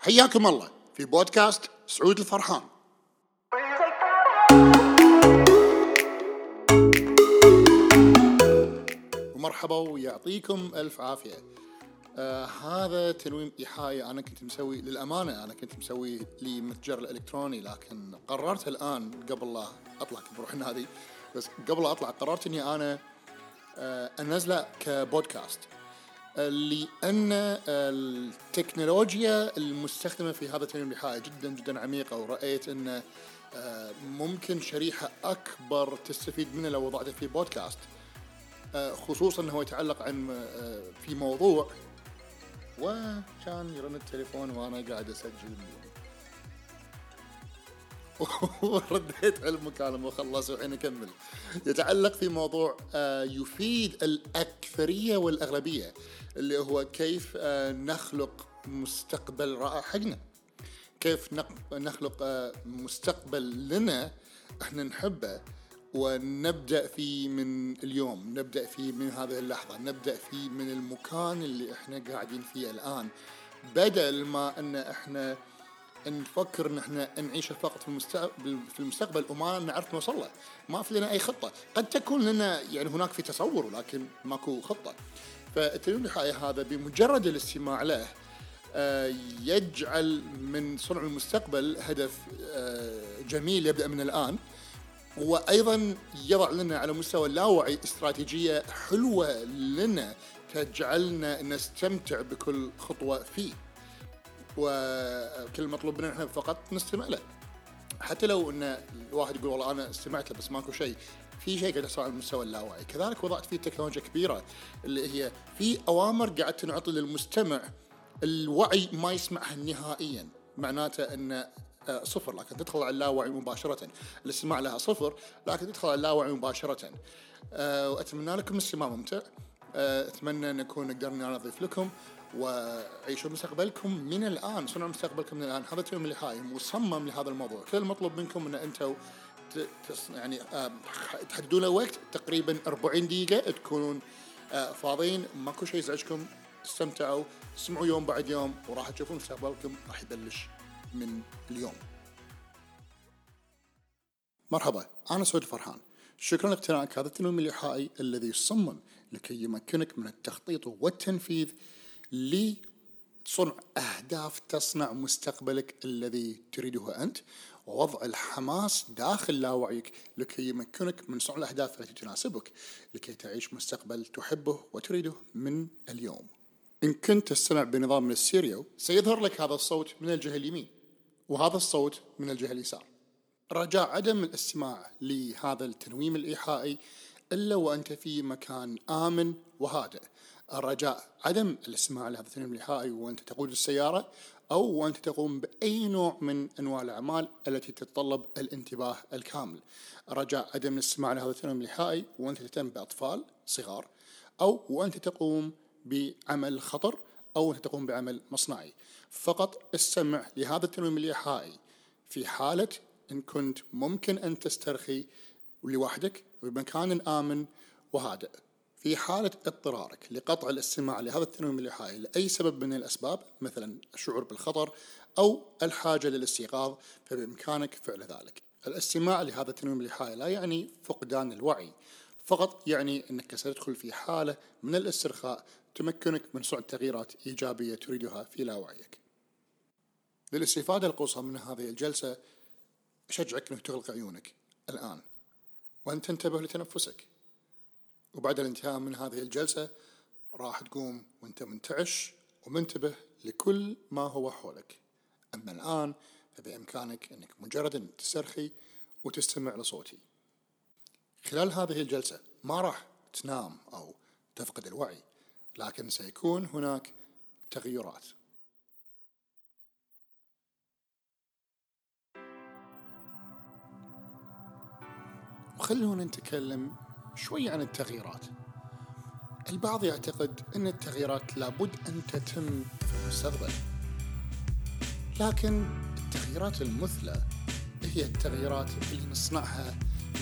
حياكم الله في بودكاست سعود الفرحان. ومرحبا ويعطيكم ألف عافية. آه هذا تنويم إيحائي أنا كنت مسوي للأمانة أنا كنت مسوي لي متجر الالكتروني لكن قررت الآن قبل لا أطلع بروح النادي؟ بس قبل لا أطلع قررت إني أنا آه أنزله كبودكاست. لأن التكنولوجيا المستخدمة في هذا التنويم الايحائي جدا جدا عميقة ورأيت أن آه، ممكن شريحة أكبر تستفيد منه لو وضعته في بودكاست. آه، خصوصا هو يتعلق عن آه، في موضوع وكان يرن التليفون وأنا قاعد أسجل. ورديت على المكالمة وخلص وحين أكمل. يتعلق في موضوع يفيد الأكثرية والأغلبية اللي هو كيف نخلق مستقبل رائع حقنا. كيف نخلق مستقبل لنا إحنا نحبه ونبدأ فيه من اليوم نبدأ فيه من هذه اللحظة نبدأ فيه من المكان اللي إحنا قاعدين فيه الآن. بدل ما إن إحنا نفكر إن إحنا نعيش فقط في المستقبل في المستقبل وما نعرف نوصل له. ما في لنا أي خطة. قد تكون لنا يعني هناك في تصور ولكن ماكو خطة. فالتنويم الحائي هذا بمجرد الاستماع له آه، يجعل من صنع المستقبل هدف آه، جميل يبدأ من الآن. وأيضا يضع لنا على مستوى اللاوعي استراتيجية حلوة لنا تجعلنا نستمتع بكل خطوة فيه. وكل المطلوب منا إحنا فقط نستمع له. حتى لو إن الواحد يقول والله أنا استمعت له بس ماكو شيء في شيء قاعد يحصل على المستوى اللاواعي. كذلك وضعت فيه تكنولوجيا كبيرة اللي هي في أوامر قاعد تنعطي للمستمع الوعي ما يسمعها نهائيا. معناته إن آه، صفر لكن تدخل على اللاوعي مباشرة. الاستماع لها صفر لكن تدخل على اللاوعي مباشرة. آه، وأتمنى لكم استماع ممتع. آه، أتمنى أن نكون قدرنا نضيف لكم. وعيشوا مستقبلكم من الآن صنعوا مستقبلكم من الآن؟ هذا التيم اللي مصمم لهذا الموضوع. كل المطلوب منكم أن أنتم يعني تحددوا له وقت تقريبا 40 دقيقة تكونون فاضيين. ماكو شيء يزعجكم استمتعوا اسمعوا يوم بعد يوم وراح تشوفون مستقبلكم راح يبلش من اليوم. مرحبا أنا سعود فرحان شكرا لاقتنائك هذا التنويم الإيحائي الذي صمم لكي يمكنك من التخطيط والتنفيذ لصنع أهداف تصنع مستقبلك الذي تريده أنت. ووضع الحماس داخل لاوعيك لكي يمكنك من صنع الأهداف التي تناسبك لكي تعيش مستقبل تحبه وتريده من اليوم. إن كنت تستمع بنظام من السيريو سيظهر لك هذا الصوت من الجهة اليمين وهذا الصوت من الجهة اليسار. رجاء عدم الاستماع لهذا التنويم الإيحائي إلا وأنت في مكان آمن وهادئ. الرجاء. عدم الاستماع لهذا التنويم الإيحائي وأنت تقود السيارة أو وأنت تقوم بأي نوع من أنواع الأعمال التي تتطلب الانتباه الكامل. الرجاء عدم الاستماع لهذا التنويم الإيحائي وأنت تهتم بأطفال صغار أو وأنت تقوم بعمل خطر أو أنت تقوم بعمل مصنعي. فقط استمع لهذا التنويم الإيحائي في حالة إن كنت ممكن أن تسترخي لوحدك بمكان آمن وهادئ. في حالة اضطرارك لقطع الاستماع لهذا التنويم الإيحائي لأي سبب من الأسباب مثلا الشعور بالخطر أو الحاجة للاستيقاظ فبإمكانك فعل ذلك. الاستماع لهذا التنويم الإيحائي لا يعني فقدان الوعي فقط يعني أنك ستدخل في حالة من الاسترخاء تمكنك من صنع تغييرات إيجابية تريدها في لاوعيك للاستفادة القصوى من هذه الجلسة أشجعك أنك تغلق عيونك الآن وأن تنتبه لتنفسك. وبعد الانتهاء من هذه الجلسة راح تقوم وانت منتعش ومنتبه لكل ما هو حولك. أما الآن فبإمكانك أنك مجرد أن تسترخي وتستمع لصوتي. خلال هذه الجلسة ما راح تنام أو تفقد الوعي لكن سيكون هناك تغيرات. وخلونا نتكلم شوي عن التغييرات. البعض يعتقد أن التغييرات لابد أن تتم في المستقبل. لكن التغييرات المثلى هي التغييرات اللي نصنعها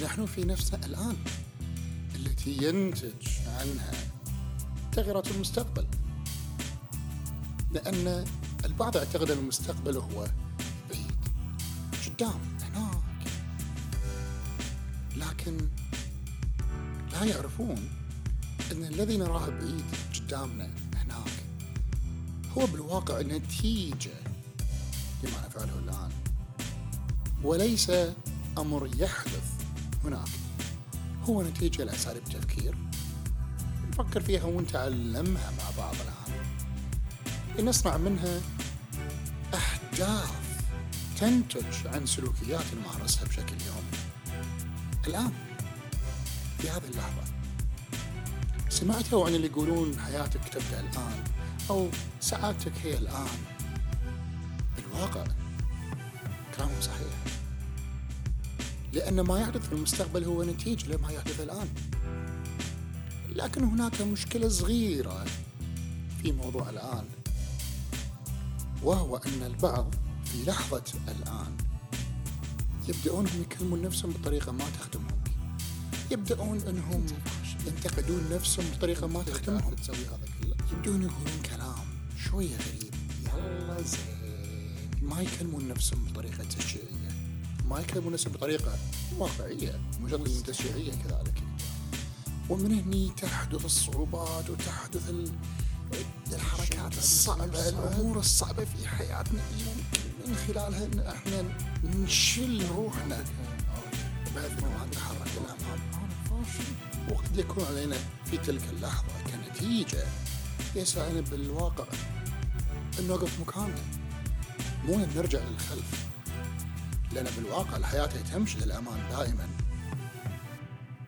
نحن في نفسنا الآن التي ينتج عنها تغييرات المستقبل. لأن البعض يعتقد أن المستقبل هو بعيد قدام هناك. لكن لا يعرفون أن الذي نراه بعيد قدامنا هناك هو بالواقع نتيجة لما نفعله الآن. وليس أمر يحدث هناك. هو نتيجة لأساليب التفكير. نفكر فيها ونتعلمها مع بعض الآن. لنصنع منها أحداث تنتج عن سلوكيات نمارسها بشكل يومي. الآن في هذه اللحظة. سمعتوا عن اللي يقولون حياتك تبدأ الآن أو سعادتك هي الآن. بالواقع كلامهم صحيح. لأن ما يحدث في المستقبل هو نتيجة لما يحدث الآن. لكن هناك مشكلة صغيرة في موضوع الآن وهو أن البعض في لحظة الآن يبدأون هم يكلمون نفسهم بطريقة ما تخدمهم. يبدأون أنهم ينتقدون نفسهم بطريقة ما تخدمهم تسوي هذا كله. يبدون يقولون كلام شوية غريب. يلا زين. ما يكلمون نفسهم بطريقة تشجيعية ما يكلمون نفسهم بطريقة واقعية. مجرد تشجيعية كذلك. ومن هني تحدث الصعوبات وتحدث الحركات الصعبة الأمور الصعبة في حياتنا. يمكن من خلالها أن إحنا نشل روحنا. بحيث ما نتحرك الأمام وقد يكون علينا في تلك اللحظة كنتيجة يسعنا بالواقع أن نوقف مكاننا. مو نرجع للخلف لأن بالواقع الحياة تمشي للأمام دائما.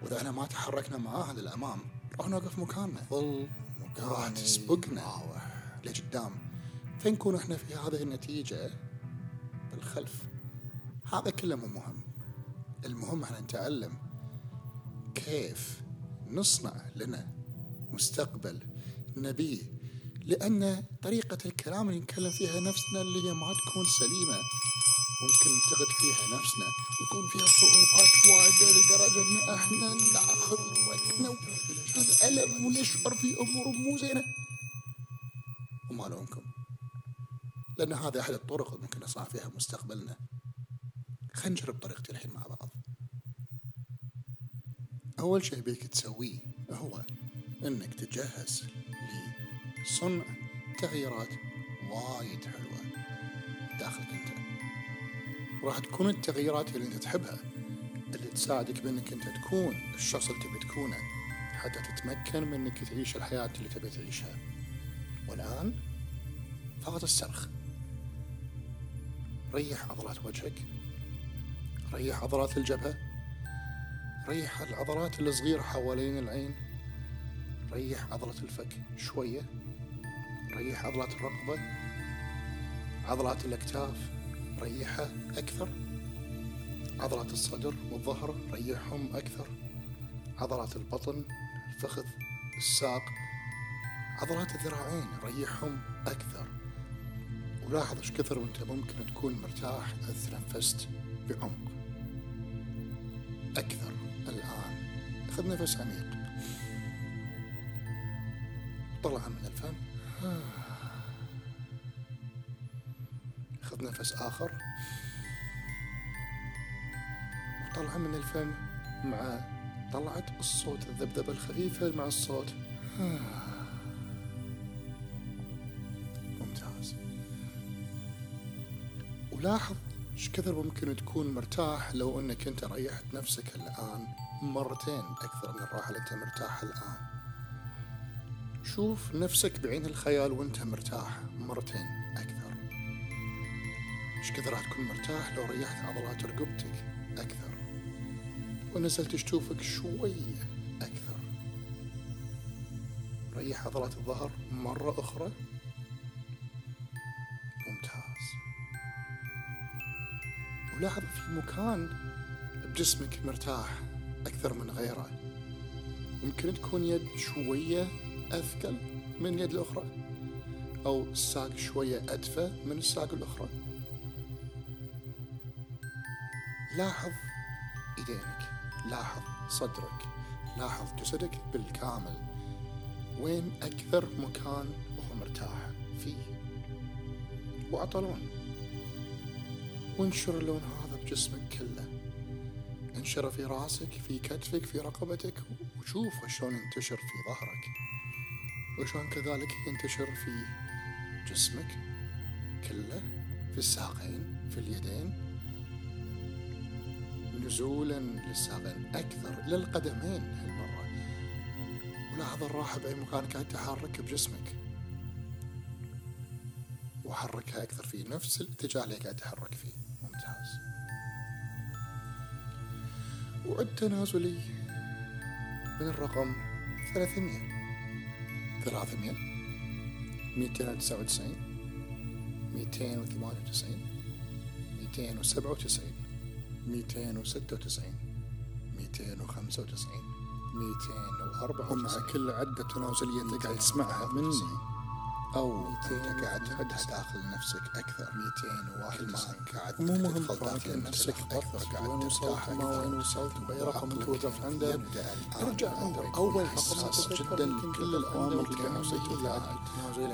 وإذا إحنا ما تحركنا معاها للأمام راح نوقف مكاننا. ظل راح تسبقنا لقدام. فنكون إحنا في هذه النتيجة؟ بالخلف. هذا كله مو مهم. المهم إحنا نتعلم كيف نصنع لنا مستقبل نبيه لأن طريقة الكلام اللي نتكلم فيها نفسنا اللي هي ما تكون سليمة. ممكن ننتقد فيها نفسنا ويكون فيها صعوبات وايد لدرجة إن إحنا نأخذ وقتنا والألم ونشعر في أمور مو زينة. وما لونكم لأن هذه أحد الطرق اللي ممكن نصنع فيها مستقبلنا. خلينا نجرب طريقتي الحين مع بعض. أول شيء بيك تسويه هو إنك تجهز لصنع تغييرات وايد حلوة داخلك أنت. وراح تكون التغييرات اللي أنت تحبها اللي تساعدك بأنك أنت تكون الشخص اللي تبي تكونه حتى تتمكن من أنك تعيش الحياة اللي تبي تعيشها. والآن فقط الصرخ ريح عضلات وجهك ريح عضلات الجبهة. ريح العضلات الصغيرة حوالين العين. ريح عضلة الفك شوية. ريح عضلات الرقبة عضلات الأكتاف ريحها أكثر. عضلات الصدر والظهر ريحهم أكثر. عضلات البطن الفخذ الساق. عضلات الذراعين ريحهم أكثر. ولاحظ إيش كثر وأنت ممكن تكون مرتاح إذا تنفست بعمق. أكثر. خذ نفس عميق. طلع من الفم. خذ نفس آخر. وطلع من الفم مع طلعت الصوت الذبذبة الخفيفة مع الصوت. ممتاز. ولاحظ إيش كثر ممكن تكون مرتاح لو إنك أنت ريحت نفسك الآن. مرتين أكثر من الراحة اللي انت مرتاح الآن. شوف نفسك بعين الخيال وأنت مرتاح مرتين أكثر. إيش كثر راح تكون مرتاح لو ريحت عضلات رقبتك أكثر؟ ونزلت شتوفك شوية أكثر. ريح عضلات الظهر مرة أخرى؟ ولاحظ في مكان بجسمك مرتاح. أكثر من غيره. يمكن تكون يد شوية أثقل من اليد الأخرى أو الساق شوية أدفى من الساق الأخرى. لاحظ إيدينك لاحظ صدرك لاحظ جسدك بالكامل. وين أكثر مكان وهو مرتاح فيه؟ وأعطى لون وانشر اللون هذا بجسمك كله. انشره في راسك في كتفك في رقبتك. وشوف شلون ينتشر في ظهرك. وشلون كذلك ينتشر في جسمك كله في الساقين في اليدين. نزولا للساقين أكثر للقدمين هالمرة. ولاحظ الراحة بأي مكان قاعد تحرك بجسمك. وحركها أكثر في نفس الاتجاه اللي قاعد تحرك فيه. وتسعين. ميتين وسبعة وتسعين. ميتين وستة وتسعين. ميتين وخمسة وتسعين. ميتين وأربعة ومع كل عدة تنازلية أنت قاعد تسمعها مني. أو أنت قاعد تعدها داخل نفسك أكثر. 201 كل ما قاعد مو مهم داخل نفسك أكثر قاعد وين وصلت ما وين وصلت بأي رقم أنت وقفت عنده ارجع عنده أول رقم جدا كل الأوامر اللي قاعد أسويها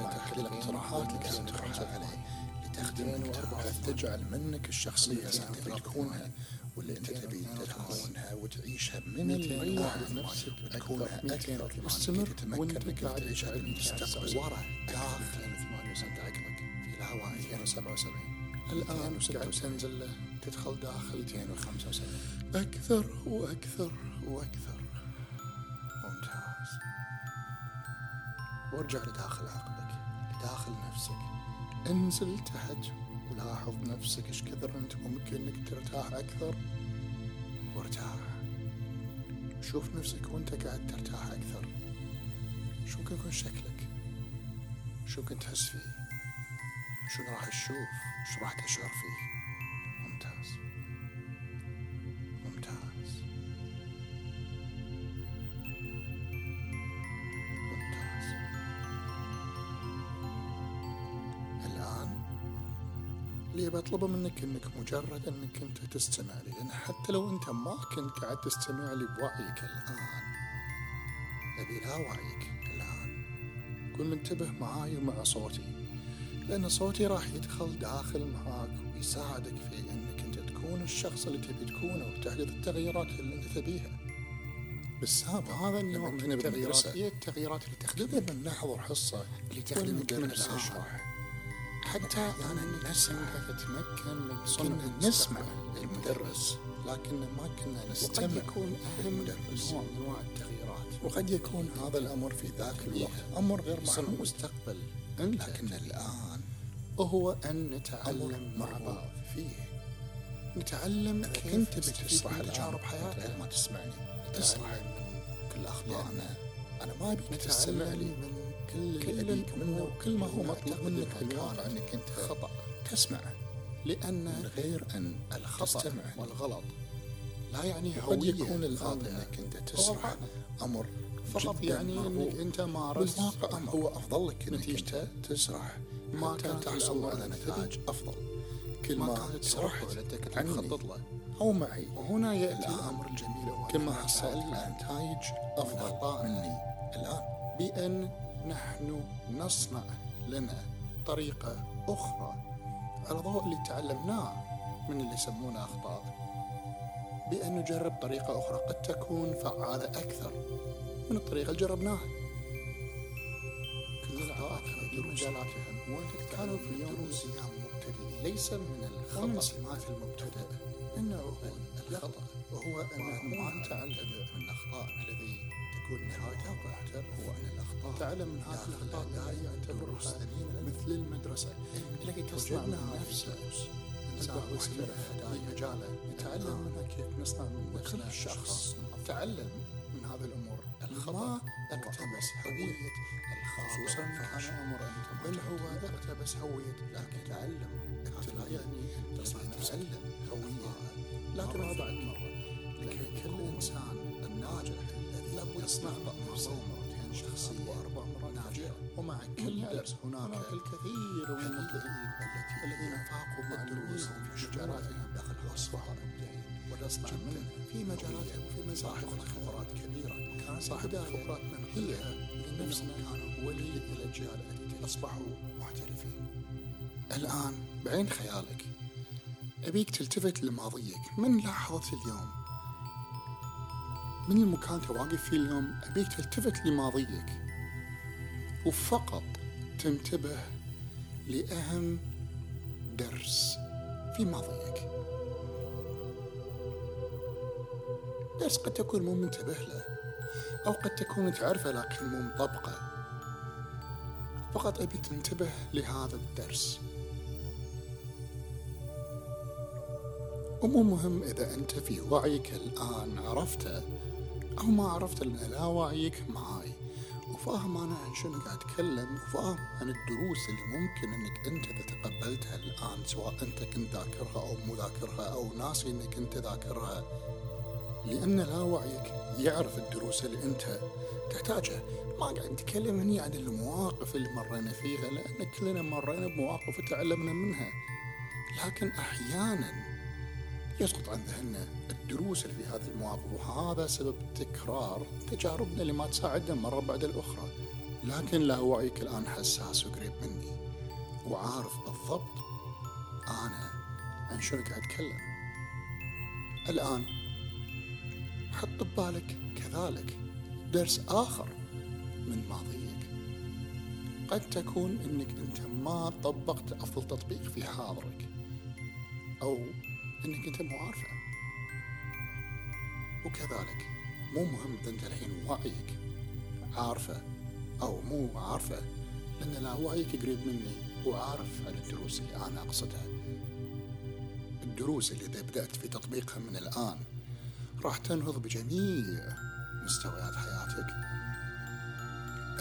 تحت الاقتراحات اللي قاعد تقترح عليه. لتخدمك تجعل منك الشخصية اللي أنت تكونها واللي أنت تبي تكونها وتعيشها من الواحد نفسك تكونها أكثر استمر وأنت قاعد تعيش على المستقبل ورا داخل 28 سنه عقلك في الهواء 277 الآن قاعد تنزل تدخل داخل. 275 أكثر وأكثر وأكثر. ممتاز. وارجع لداخل عقلك لداخل نفسك. انزل تحت ولاحظ نفسك إيش كثر انت ممكن انك ترتاح أكثر. وارتاح. شوف نفسك وانت قاعد ترتاح أكثر. شو ممكن يكون شكلك؟ شو ممكن تحس فيه؟ شنو راح تشوف؟ شو راح تشعر فيه؟ بطلبه منك أنك مجرد أنك أنت تستمع لي لأن حتى لو أنت ما كنت قاعد تستمع لي بوعيك الآن أبي لا وعيك الآن. كن منتبه معاي ومع صوتي لأن صوتي راح يدخل داخل معاك ويساعدك في أنك أنت تكون الشخص اللي تبي تكونه وتحدث التغييرات اللي أنت تبيها. بالسابق هذا النوع من التغييرات هي التغييرات اللي تخدمك. من نحضر حصة اللي تخدمك من الأشرح حتى أحيانا الناس تتمكن من كنا نسمع المدرس. لكن ما كنا نستمع وقد يكون أهم نوع من أنواع التغييرات. وقد يكون هذا الأمر في ذاك الوقت أمر غير معلوم مستقبل لكن الآن هو أن نتعلم مع بعض فيه. نتعلم كيف كنت بتشرح تجارب حياتك ما تسمعني تسرح من كل أخطائنا أنا ما أبيك تستمع لي من كل اللي منه وكل ما هو مطلوب منك بالواقع أنك أنت خطأ. تسمع لأن من غير أن الخطأ والغلط لا يعني قد يكون الان أنك أنت تسرح أمر فقط يعني أنك أنت مارست بالواقع هو أفضل لك أنت تسرح ما كان تحصل على نتائج أفضل. كل ما سرحت عني. له. أو معي. وهنا يأتي الأمر الجميل كل ما حصلت نتائج أفضل مني. الآن بأن نحن نصنع لنا طريقة أخرى. على ضوء اللي تعلمناه من اللي يسمونه أخطاء. بأن نجرب طريقة أخرى قد تكون فعالة أكثر من الطريقة اللي جربناها. كل الأخطاء في مجالاتهم كانوا في يوم صيام مبتدئ ليس من الخطأ. من سمات المبتدئ. إنه هو الخطأ. وهو أنه ما تعلم من الأخطاء الذي تكون نهايته هو أن تعلم من هذه الأخطاء لا يعتبرها مثل المدرسة. التي تصنع من إنسان محترف في مجاله نتعلم منها كيف نصنع من نفسنا شخص تعلم من هذه الأمور. الخطأ أقتبس هوية. خصوصا كان أمر أنت بل هو أقتبس هوية لكن تعلم. لا يعني تصنع تعلم. هوية لكن بعد مرة. لكي كل إنسان الناجح الذي لابد يصنع مرة شخصية وأربع مرات ناجحة ومع كل درس هناك الكثير من المبدعين الذين فاقوا مع دروسهم في مجالاتهم دخل أصبحوا مبدعين والأصنع منهم في مجالاتهم وفي مزاحم خبرات كبيرة. كان صاحب خبرات من هي نفسنا كانوا ولي الأجيال التي أصبحوا محترفين. الآن بعين خيالك. أبيك تلتفت لماضيك. من لحظة اليوم؟ من المكان تواقف فيه اليوم؟ أبيك تلتفت لماضيك. وفقط تنتبه لأهم درس في ماضيك. درس قد تكون مو منتبه له أو قد تكون تعرفه لكن مو مطبقه. فقط أبيك تنتبه لهذا الدرس. ومو مهم إذا أنت في وعيك الآن عرفته أو ما عرفته لأن لا وعيك معاي. وفاهم أنا عن شنو قاعد أتكلم وفاهم عن الدروس اللي ممكن أنك أنت إذا تقبلتها الآن سواء أنت كنت ذاكرها أو مو ذاكرها أو ناسي أنك أنت ذاكرها. لأن لا وعيك يعرف الدروس اللي أنت تحتاجها. ما قاعد نتكلم هني عن المواقف اللي مرينا فيها لأن كلنا مرينا بمواقف وتعلمنا منها. لكن أحيانا يسقط عن ذهننا الدروس اللي في هذه المواقف وهذا سبب تكرار تجاربنا اللي ما تساعدنا مرة بعد الأخرى. لكن لا وعيك الآن حساس وقريب مني. وعارف بالضبط أنا عن شنو قاعد أتكلم. الآن حط ببالك كذلك درس آخر من ماضيك. قد تكون إنك أنت ما طبقت أفضل تطبيق في حاضرك أو إنك أنت مو عارفه وكذلك. مو مهم أنت الحين وعيك. عارفة أو مو عارفة لأن لا وعيك قريب مني. وعارف عن الدروس اللي أنا أقصدها. الدروس اللي إذا بدأت في تطبيقها من الآن راح تنهض بجميع مستويات حياتك.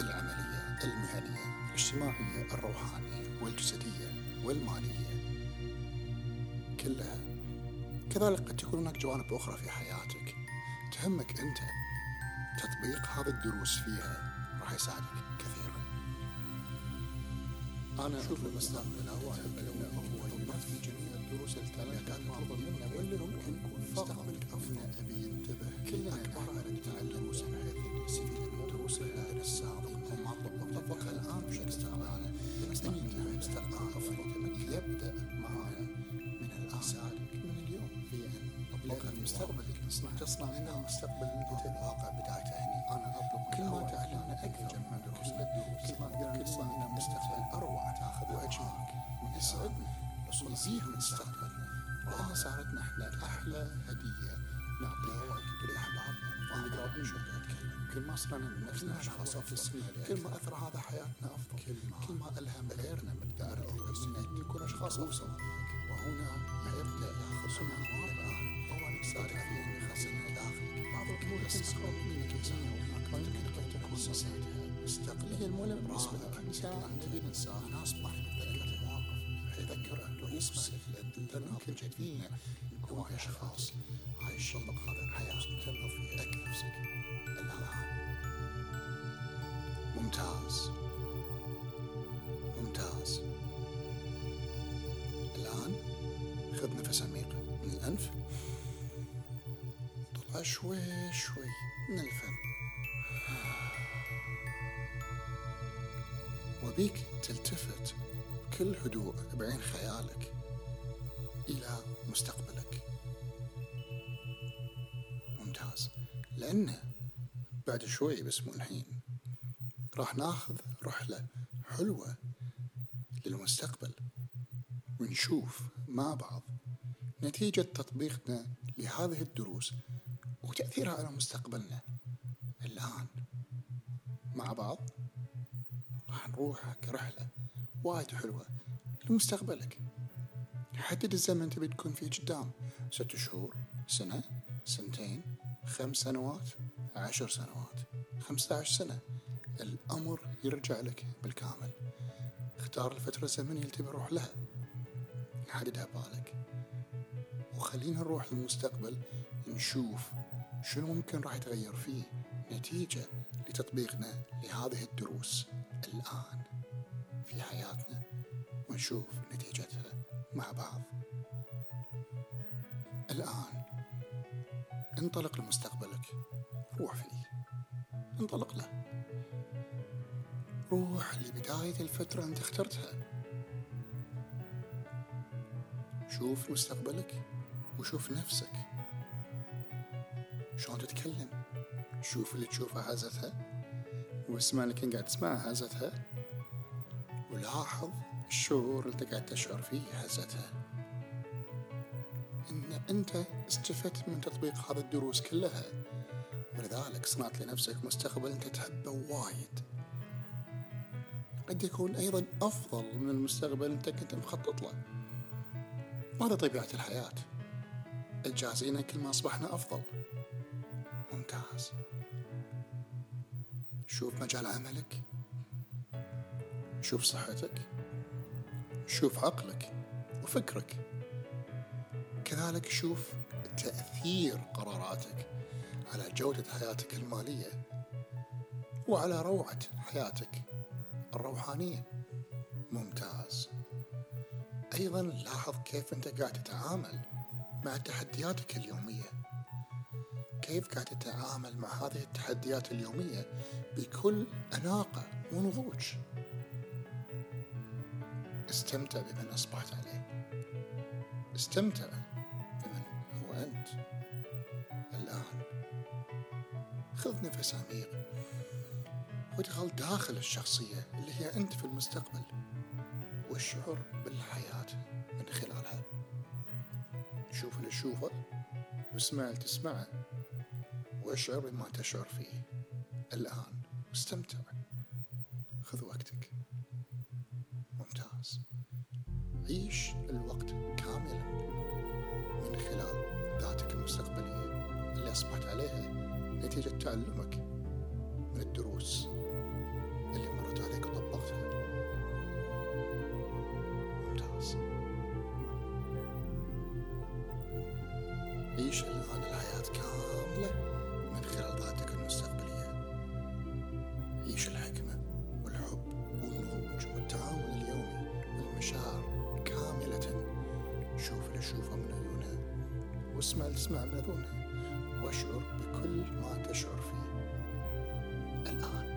العملية المهنية الاجتماعية الروحانية والجسدية والمالية. كلها. كذلك قد تكون هناك جوانب أخرى في حياتك. تهمك أنت تطبيق هذا الدروس فيها راح يساعدك كثيرا أنا أشوف المستقبل هو هو يمر في جميع الدروس الثلاثة المعروضة منا واللي ممكن يكون مستقبلك أفضل أبي ينتبه كلنا عبارة عن الدروس بحيث يستفيد من الدروس السابقة وما طبقها الآن بشكل استقبالي نستخدمها مستقبل أفضل يبدأ معانا من الآن نطلق المستقبل نصنع تصنع لنا المستقبل مثل الواقع بدايته هني أنا أطلق كل ما تعلمنا أكثر من دروس كل ما نصنع لنا مستقبل أروع تاخذ وأجمل يسعدنا ويزيد مستقبلنا لأن صارتنا إحنا أحلى هدية نعطيها اللي أتكلم كل ما صرنا من نفسنا أشخاص أفضل كل ما أثر هذا حياتنا أفضل كل ما ألهم غيرنا من دائرة أن نكون أشخاص أفضل وهنا يبدأ ياخذ صنع الآن هو نكسر في أن يخزنها داخلك بعض تستخدم منك إنسان وهناك ممكن تكون نسيتها مستقلية المولى بالنسبة لك إنسان نبي ننساها ناس ما نتذكر المواقف يذكر الدروس اللي ممكن فينا نكون أشخاص عايشين هذا الحياة تنهض في أك نفسك الآن ممتاز. ممتاز. الآن خذ نفس عميق. من الأنف. شوي شوي من الفم. وبيك تلتفت بكل هدوء بعين خيالك إلى مستقبلك. ممتاز. لأنه بعد شوي بس مو الحين. راح ناخذ رحلة حلوة للمستقبل ونشوف مع بعض نتيجة تطبيقنا لهذه الدروس وتأثيرها على مستقبلنا. الآن مع بعض راح نروح كرحلة وايد حلوة لمستقبلك. حدد الزمن تبي تكون فيه قدام. ست شهور سنة سنتين خمس سنوات عشر سنوات خمسة عشر سنة. الأمر يرجع لك بالكامل. اختار الفترة الزمنية اللي تبي تروح لها. حددها بالك وخلينا نروح للمستقبل نشوف شنو ممكن راح يتغير فيه نتيجة لتطبيقنا لهذه الدروس الآن في حياتنا؟ ونشوف نتيجتها مع بعض. الآن انطلق لمستقبلك. روح فيه. انطلق له. روح لبداية الفترة أنت اخترتها. شوف مستقبلك وشوف نفسك. شلون تتكلم؟ شوف اللي تشوفها هزتها. واسمع اللي كنت قاعد تسمعها هزتها. ولاحظ الشعور اللي قاعد تشعر فيه هزتها. إن أنت استفدت من تطبيق هذه الدروس كلها. ولذلك صنعت لنفسك مستقبل أنت تحبه وايد. قد يكون أيضا أفضل من المستقبل أنت كنت مخطط له. هذا طبيعة الحياة. الجاهزين كل ما أصبحنا أفضل. ممتاز شوف مجال عملك. شوف صحتك. شوف عقلك وفكرك. كذلك شوف تأثير قراراتك على جودة حياتك المالية وعلى روعة حياتك الروحانية. ممتاز. أيضا لاحظ كيف أنت قاعد تتعامل مع تحدياتك اليومية. كيف قاعد تتعامل مع هذه التحديات اليومية بكل أناقة ونضوج. استمتع بمن أصبحت عليه. استمتع بمن هو أنت. الآن خذ نفس عميق وادخل داخل الشخصية اللي هي أنت في المستقبل والشعور بالحياة من خلالها. شوف اللي تشوفه واسمع اللي تسمعه. واشعر بما تشعر فيه. الآن واستمتع خذ وقتك. ممتاز. عيش الوقت كاملا. من خلال ذاتك المستقبلية اللي أصبحت عليها نتيجة تعلمك من الدروس. واسمع من أذنها وأشعر بكل ما تشعر فيه. الآن.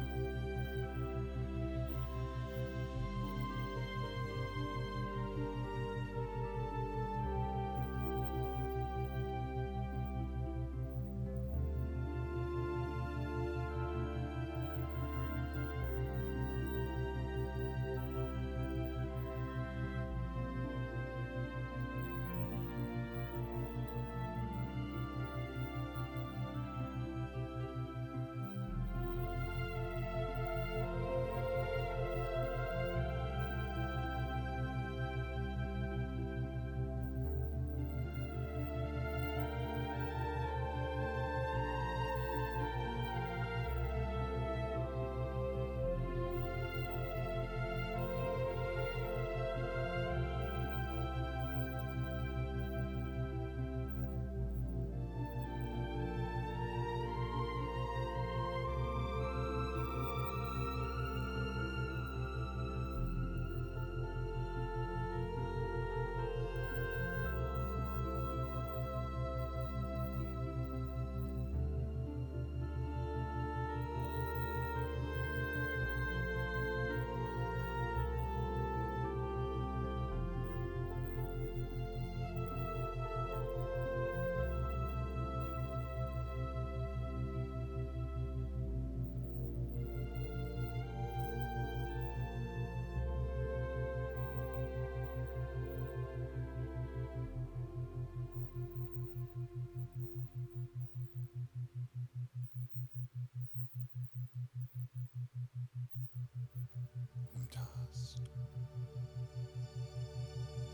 ممتاز.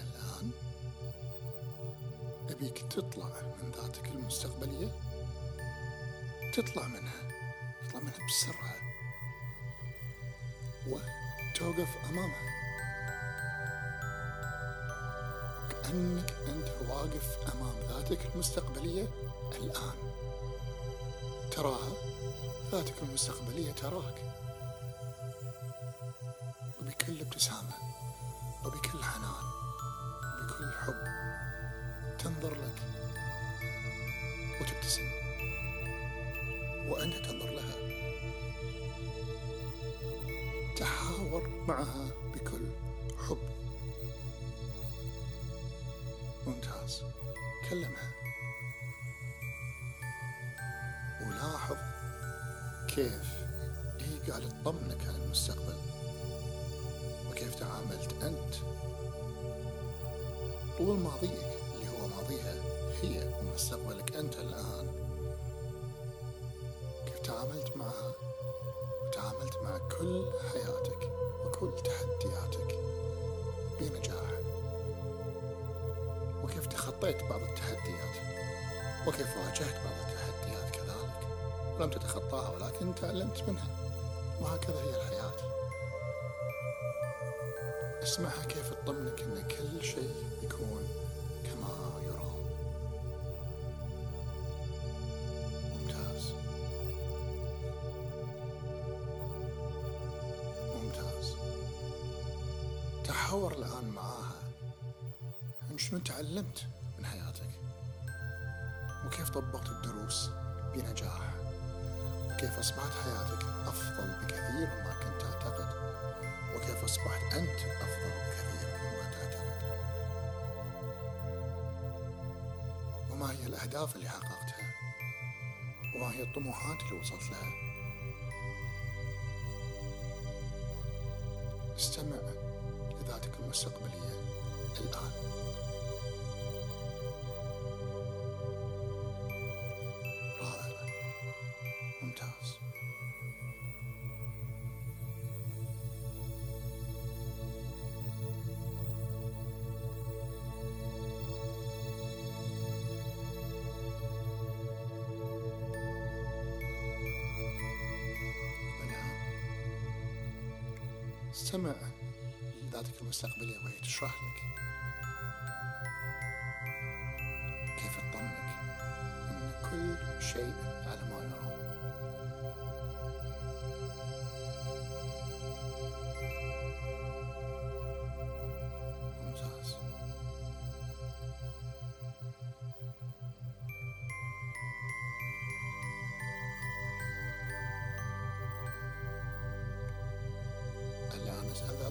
الآن أبيك تطلع من ذاتك المستقبلية؟ تطلع منها تطلع منها بسرعة وتوقف أمامها. كأنك أنت واقف أمام ذاتك المستقبلية الآن. تراها. ذاتك المستقبلية تراك. وبكل ابتسامة وبكل حنان وبكل حب تنظر لك وتبتسم. وأنت تنظر لها. تحاور معها بكل حب. ممتاز. كلمها. كيف؟ هي قاعدة تطمنك عن المستقبل؟ وكيف تعاملت أنت؟ طول ماضيك اللي هو ماضيها هي ومستقبلك أنت الآن. كيف تعاملت معها؟ وتعاملت مع كل حياتك وكل تحدياتك بنجاح. وكيف تخطيت بعض التحديات؟ وكيف واجهت بعض التحديات؟ ولم تتخطاها ولكن تعلمت منها وهكذا هي الحياة. اسمعها كيف تطمنك إن كل شيء يكون كما يرام. ممتاز. ممتاز. تحاور الآن معاها. عن شنو تعلمت من حياتك؟ وكيف طبقت الدروس بنجاح؟ وكيف أصبحت حياتك أفضل بكثير مما كنت تعتقد وكيف أصبحت أنت أفضل بكثير مما تعتقد. وما هي الأهداف اللي حققتها؟ وما هي الطموحات اللي وصلت لها؟ استمع لذاتك المستقبلية الآن. استمع لذاتك المستقبلية وهي تشرح لك. كيف تطمنك أن كل شيء على ما يرام؟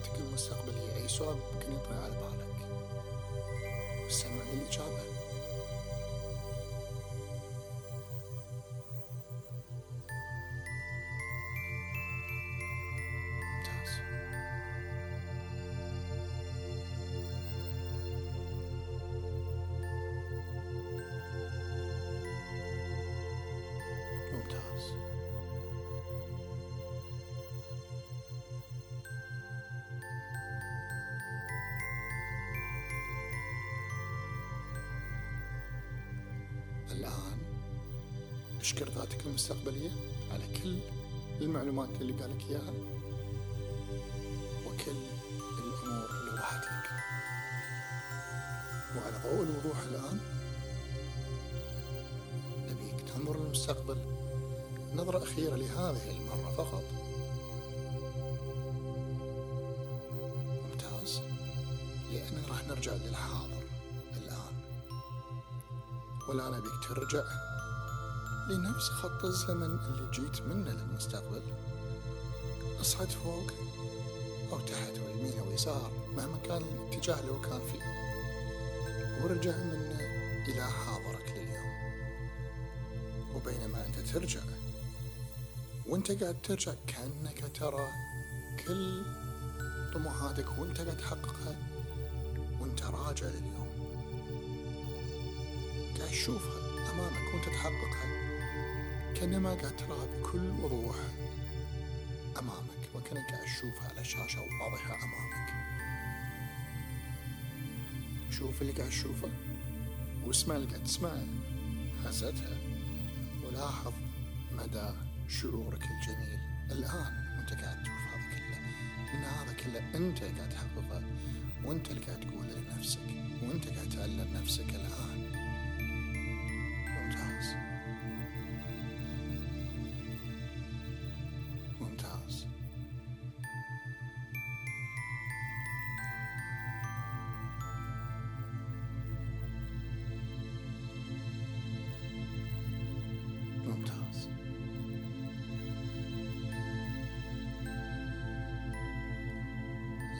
ذاتك المستقبلية. أي سؤال ممكن يطرأ على بالك واستمع للإجابة. الآن أشكر ذاتك المستقبلية على كل المعلومات اللي قالك إياها وكل الأمور اللي وضحت لك. وعلى ضوء الوضوح الآن نبيك تنظر للمستقبل نظرة أخيرة لهذه المرة فقط. ممتاز. لأن راح نرجع للحاضر. ولا نبيك ترجع لنفس خط الزمن اللي جيت منه للمستقبل. أصعد فوق أو تحت ويمين أو يسار مهما كان الاتجاه اللي هو كان فيه. وارجع منه إلى حاضرك لليوم. وبينما أنت ترجع وأنت قاعد ترجع كأنك ترى كل طموحاتك وأنت قاعد تحققها وأنت راجع لليوم. تشوفها أمامك وأنت تحققها كأنما قاعد تراها بكل وضوح أمامك وكأنك قاعد تشوفها على شاشة واضحة أمامك. شوف اللي قاعد تشوفه واسمع اللي قاعد تسمعه. هزتها ولاحظ مدى شعورك الجميل الآن وأنت قاعد تشوف هذا كله. لأن هذا كله أنت قاعد تحققه وأنت اللي قاعد تقوله لنفسك وأنت قاعد تعلم نفسك الآن. ممتاز ممتاز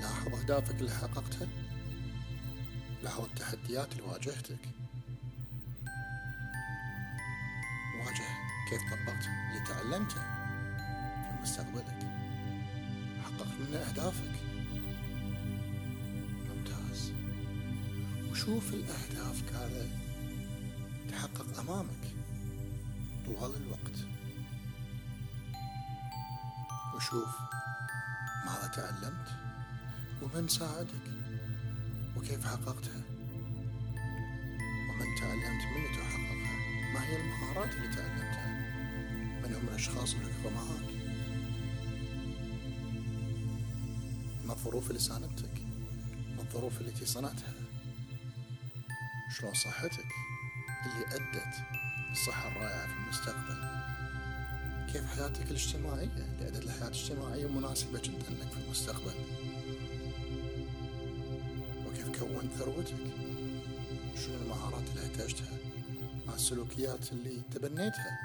لاحظ أهدافك اللي حققتها لاحظ التحديات اللي واجهتك كيف طبقت اللي تعلمته في مستقبلك. حققت من أهدافك. ممتاز. وشوف الأهداف كذا تحقق أمامك طوال الوقت. وشوف ماذا تعلمت ومن ساعدك وكيف حققتها. ومن تعلمت منه تحققها. ما هي المهارات اللي تعلمتها؟ من هم الأشخاص معاك. ما الظروف اللي ساندتك؟ ما الظروف التي صنعتها؟ شلون صحتك؟ اللي أدت الصحة الرائعة في المستقبل. كيف حياتك الاجتماعية؟ اللي أدت لحياة اجتماعية مناسبة جدا لك في المستقبل. وكيف كونت ثروتك؟ شنو المهارات اللي احتاجتها؟ مع السلوكيات اللي تبنيتها؟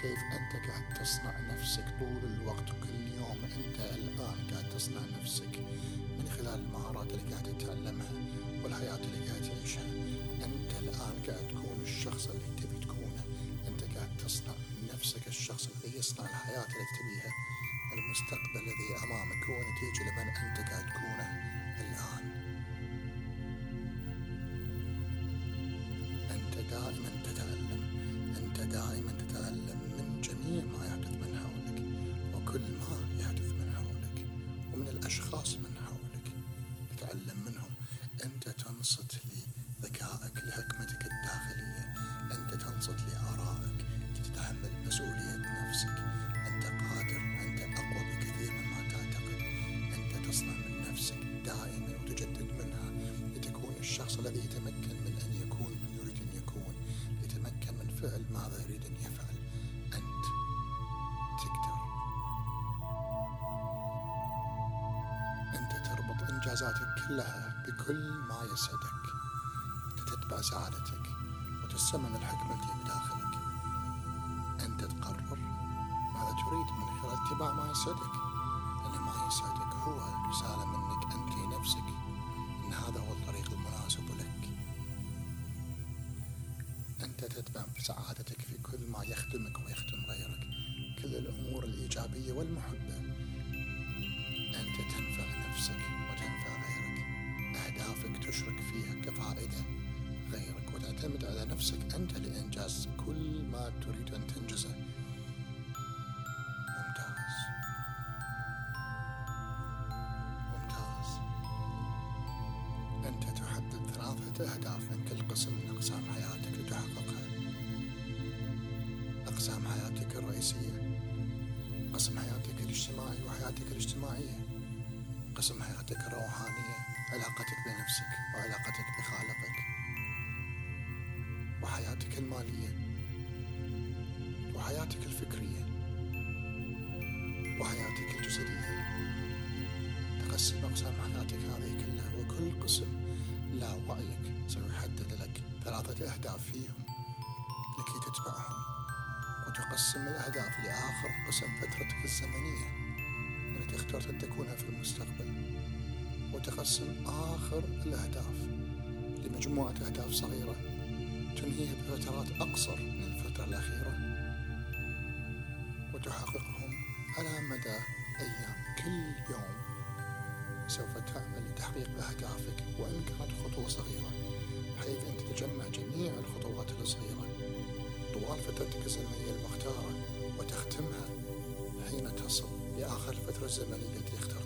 كيف أنت قاعد تصنع نفسك طول الوقت كل يوم أنت الآن قاعد تصنع نفسك من خلال المهارات اللي قاعد تتعلمها والحياة اللي قاعد تعيشها؟ أنت الآن قاعد تكون الشخص اللي تبي تكونه. أنت قاعد تصنع من نفسك الشخص الذي يصنع الحياة اللي تبيها. المستقبل الذي أمامك هو نتيجة لمن أنت قاعد تكونه. كلها بكل ما يسعدك لتتبع سعادتك وتسمن الحكمة التي بداخلك أنت تقرر ماذا تريد من خلال اتباع ما يسعدك لأن ما يسعدك هو رسالة منك أنت لنفسك. أن هذا هو الطريق المناسب لك. أنت تتبع سعادتك في كل ما يخدمك ويخدم غيرك كل الأمور الإيجابية والمحبة. أنت تنفع نفسك. تشرك فيها كفائدة غيرك وتعتمد على نفسك أنت لإنجاز كل ما تريد أن تنجزه. ممتاز. ممتاز. أنت تحدد ثلاثة أهداف من كل قسم من أقسام حياتك لتحققها. أقسام حياتك الرئيسية قسم حياتك الاجتماعي وحياتك الاجتماعية قسم حياتك الروحانية علاقتك بنفسك وعلاقتك بخالقك وحياتك المالية وحياتك الفكرية وحياتك الجسدية. تقسم أقسام حياتك هذه كلها وكل قسم لا وعيك سيحدد لك ثلاثة أهداف فيهم لكي تتبعهم وتقسم الأهداف لآخر قسم فترتك الزمنية التي اخترت أن تكونها في المستقبل. وتقسم آخر الأهداف. لمجموعة أهداف صغيرة تنهيها بفترات أقصر من الفترة الأخيرة. وتحققهم على مدى أيام. كل يوم سوف تعمل لتحقيق أهدافك وإن كانت خطوة صغيرة بحيث أن تتجمع جميع الخطوات الصغيرة. طوال فترتك الزمنية المختارة وتختمها حين تصل لآخر الفترة الزمنية التي اخترتها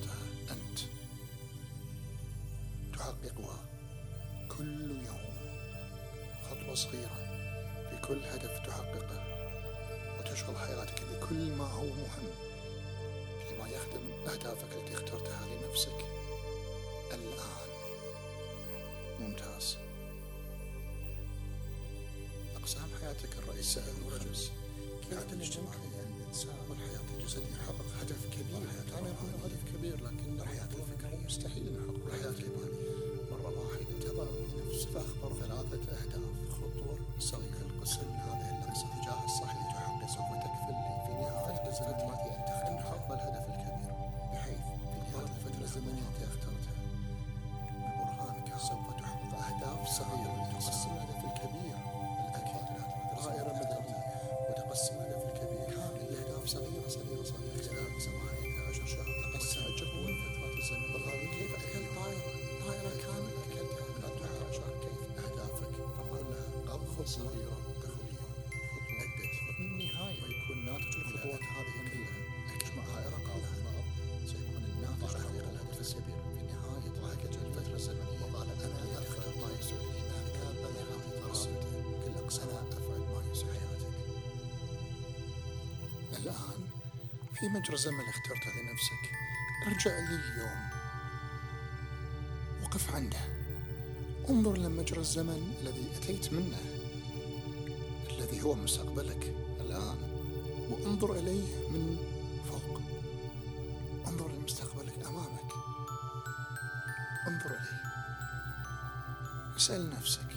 خطوة صغيرة في كل هدف تحققه وتشغل حياتك بكل ما هو مهم فيما يخدم أهدافك التي اخترتها لنفسك الآن. ممتاز. أقسام حياتك الرئيسية والخمس الحياة الاجتماعية الإنسان والحياة الجسدية حقق هدف كبير. كان يكون هدف كبير لكن الحياة الفكرية مستحيل نحقق الحياة المالية مرة واحدة تضع لنفسك فأخبر ثلاثة أهداف सबैखालको सल्लाह في مجرى اللي اخترته لنفسك ارجع لي اليوم. وقف عنده. انظر لمجرى الزمن الذي أتيت منه. الذي هو مستقبلك الآن. وانظر إليه من فوق. انظر لمستقبلك أمامك. انظر إليه. اسأل نفسك.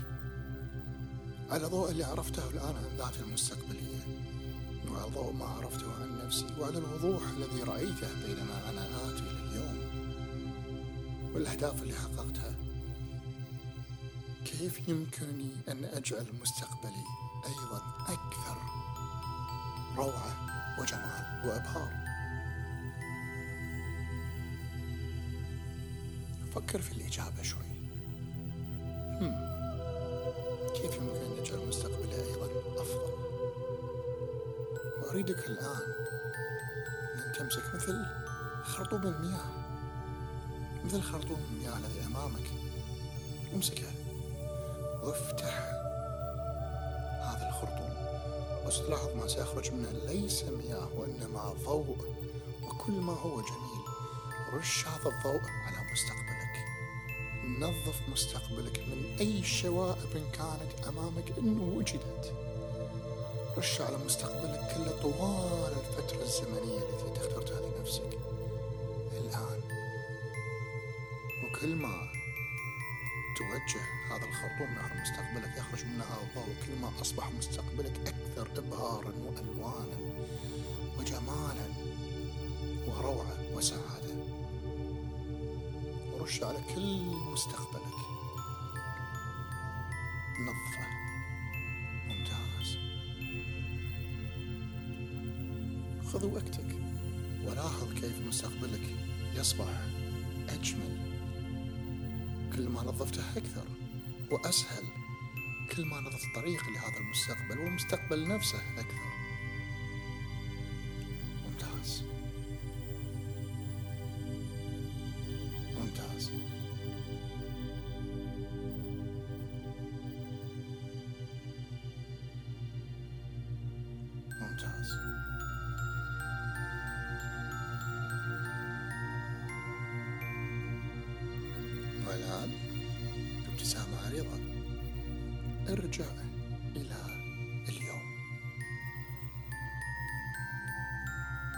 على ضوء اللي عرفته الآن عن ذاتي المستقبلية وعلى ضوء ما عرفته عن نفسي وعلى الوضوح الذي رأيته بينما أنا آتي لليوم والأهداف اللي حققتها. كيف يمكنني أن أجعل مستقبلي أيضا أكثر روعة وجمال وإبهار؟ فكر في الإجابة شوي. المياه مثل خرطوم المياه الذي أمامك. امسكه. وافتح. هذا الخرطوم. وستلاحظ ما سيخرج منه ليس مياه وإنما ضوء. وكل ما هو جميل. رش هذا الضوء على مستقبلك. نظف مستقبلك من أي شوائب كانت أمامك إن وجدت. رش على مستقبلك كله طوال الفترة الزمنية التي اخترتها لنفسك وكل ما توجه هذا الخرطوم نحو مستقبلك يخرج منها الضوء كل ما أصبح مستقبلك أكثر إبهارا وألوانا وجمالا وروعة وسعادة. ورش على كل مستقبلك. نظفة. ممتاز. خذ وقتك ولاحظ كيف مستقبلك يصبح أجمل. كل ما نظفته أكثر وأسهل كل ما نظفت طريق لهذا المستقبل والمستقبل نفسه أكثر. إلى اليوم.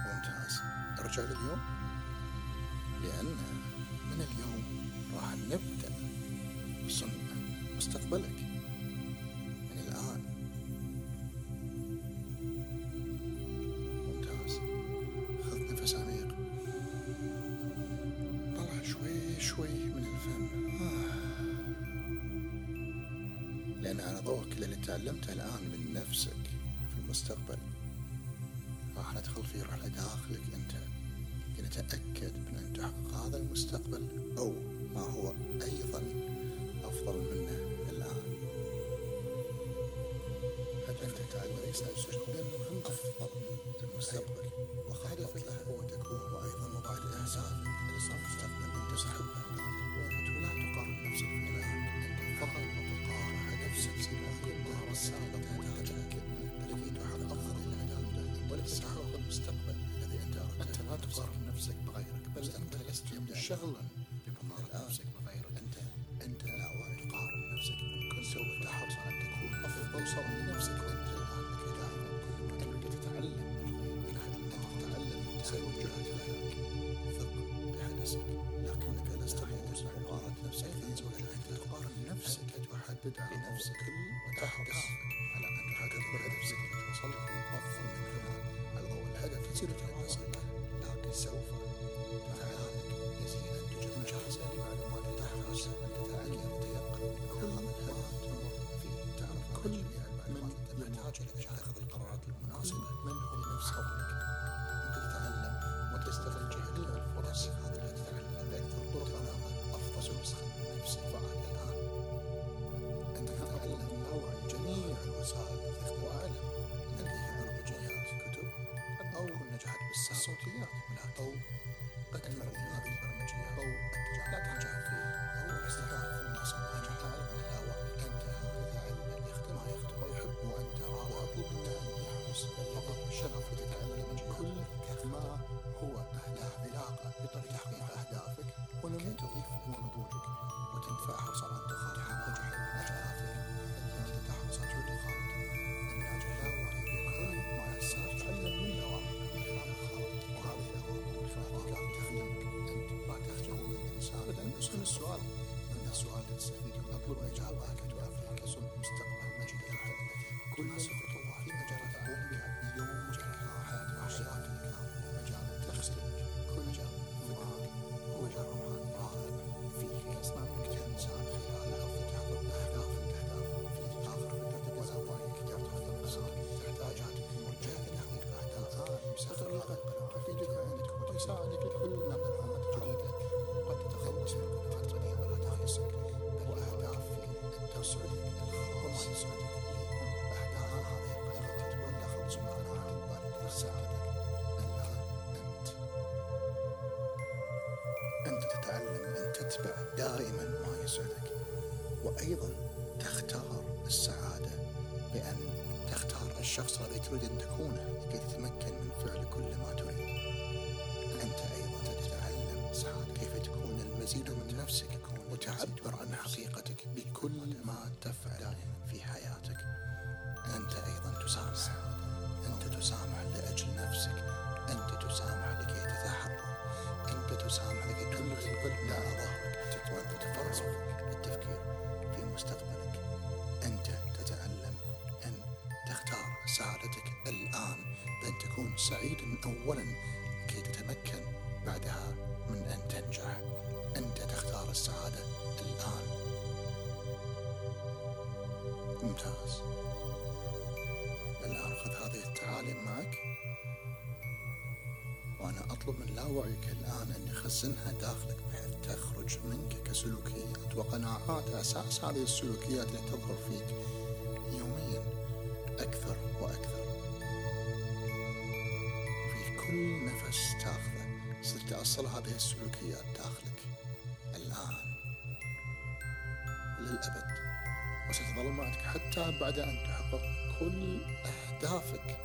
ممتاز. أرجع لليوم؟ لأن من اليوم راح نبدأ بصنع مستقبلك. اللي تعلمته الآن من نفسك في المستقبل. راح ندخل في رحلة داخلك أنت. لنتأكد من أن تحقق هذا المستقبل أو ما هو أيضا أفضل منه الآن. هدفك تعلم ليس جدا أفضل. من المستقبل. وهدفك له منشغلا بمقارنة نفسك بغيرك. أنت أنت لا تقارن نفسك. كل سوف تحرص على أن تكون أفضل صوت لنفسك الآن لك دائما أنك تتعلم. أنت تتعلم. توجهات غيرك ثق بحدثك. لكنك لست مؤمن بمقارنة نفسك. أنت تقارن نفسك. تحدد على نفسك. وتحرص السؤال من السؤال تستفيد أطلب إجاباتك وأفلاك سم مستقبل مجد كل الخطوات في مجال تعلمك يوم جرى حياتك وحياتك مجال تخسر كل مجال فكرك هو مجال روحاني رائع فيك يصنع منك إنسان خلاله أو تحقق أهداف الأهداف في آخر فترة زواياك تحقق مسار تحتاجاتك موجهة لتحقيق أهداف بطريقة تفيدك عندك وتساعدك تساعدك إلا أنت. أنت تتعلم أن تتبع دائما ما يسعدك وأيضا تختار السعادة بأن تختار الشخص الذي تريد أن تكونه لكي تتمكن من فعل كل ما تريد. أنت أيضا تتعلم سعادة كيف تكون المزيد من نفسك وتعبر عن حقيقتك بكل ما تفعل في حياتك. أنت أيضا تسامح أنت تسامح لأجل نفسك. أنت تسامح لكي تتحرر. أنت تسامح لكي تلغي الظلم على ظهرك. وأنت تفرغ التفكير في مستقبلك. أنت تتعلم أن تختار سعادتك الآن. بأن تكون سعيدا أولا كي تتمكن بعدها من أن تنجح. أنت تختار السعادة معك وأنا أطلب من لاوعيك الآن أن يخزنها داخلك بحيث تخرج منك كسلوكيات وقناعات أساس هذه السلوكيات اللي تظهر فيك يوميا أكثر وأكثر. وفي كل نفس تاخذه ستتأصل هذه السلوكيات داخلك الآن وللأبد وستظل معك حتى بعد أن تحقق كل أهدافك.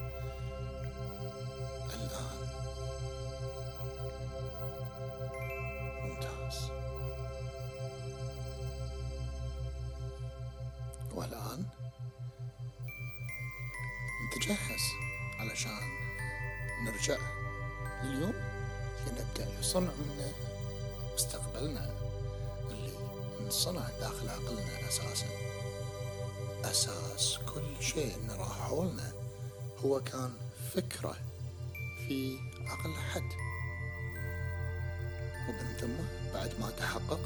صنع من مستقبلنا اللي انصنع داخل عقلنا أساسا أساس كل شيء نراه حولنا هو كان فكرة في عقل حد ومن ثم بعد ما تحقق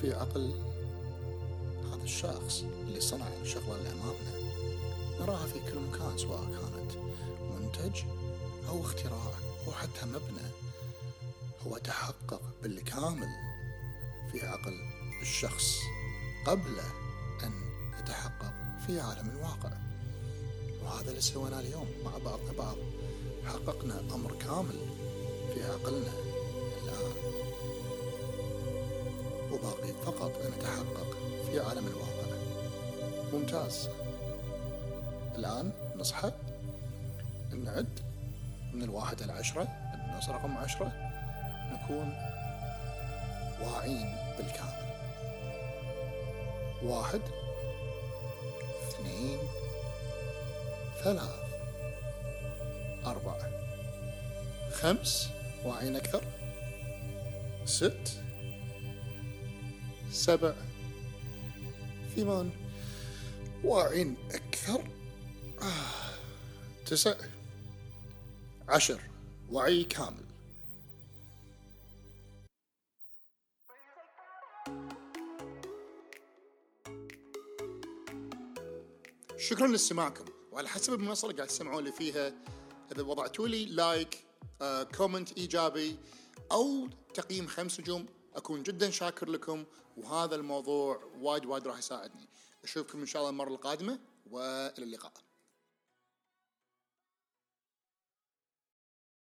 في عقل هذا الشخص اللي صنع الشغلة اللي أمامنا نراها في كل مكان سواء كانت منتج أو اختراع أو حتى مبنى. هو تحقق بالكامل في عقل الشخص قبل أن يتحقق في عالم الواقع. وهذا اللي سويناه اليوم مع بعضنا بعض حققنا أمر كامل في عقلنا الآن. وباقي فقط أن نتحقق في عالم الواقع. ممتاز. الآن نصحى. نعد من الواحد إلى عشرة. النص رقم عشرة. نكون واعين بالكامل. واحد اثنين ثلاث أربعة. خمس واعين أكثر. ست سبع. ثمان واعين أكثر. آه. تسع عشر. وعي كامل. شكرا لاستماعكم وعلى حسب المنصة اللي قاعد تسمعون لي فيها إذا وضعتوا لي like آه، comment إيجابي أو تقييم خمس نجوم أكون جدا شاكر لكم. وهذا الموضوع وايد وايد راح يساعدني. أشوفكم إن شاء الله المرة القادمة وإلى اللقاء.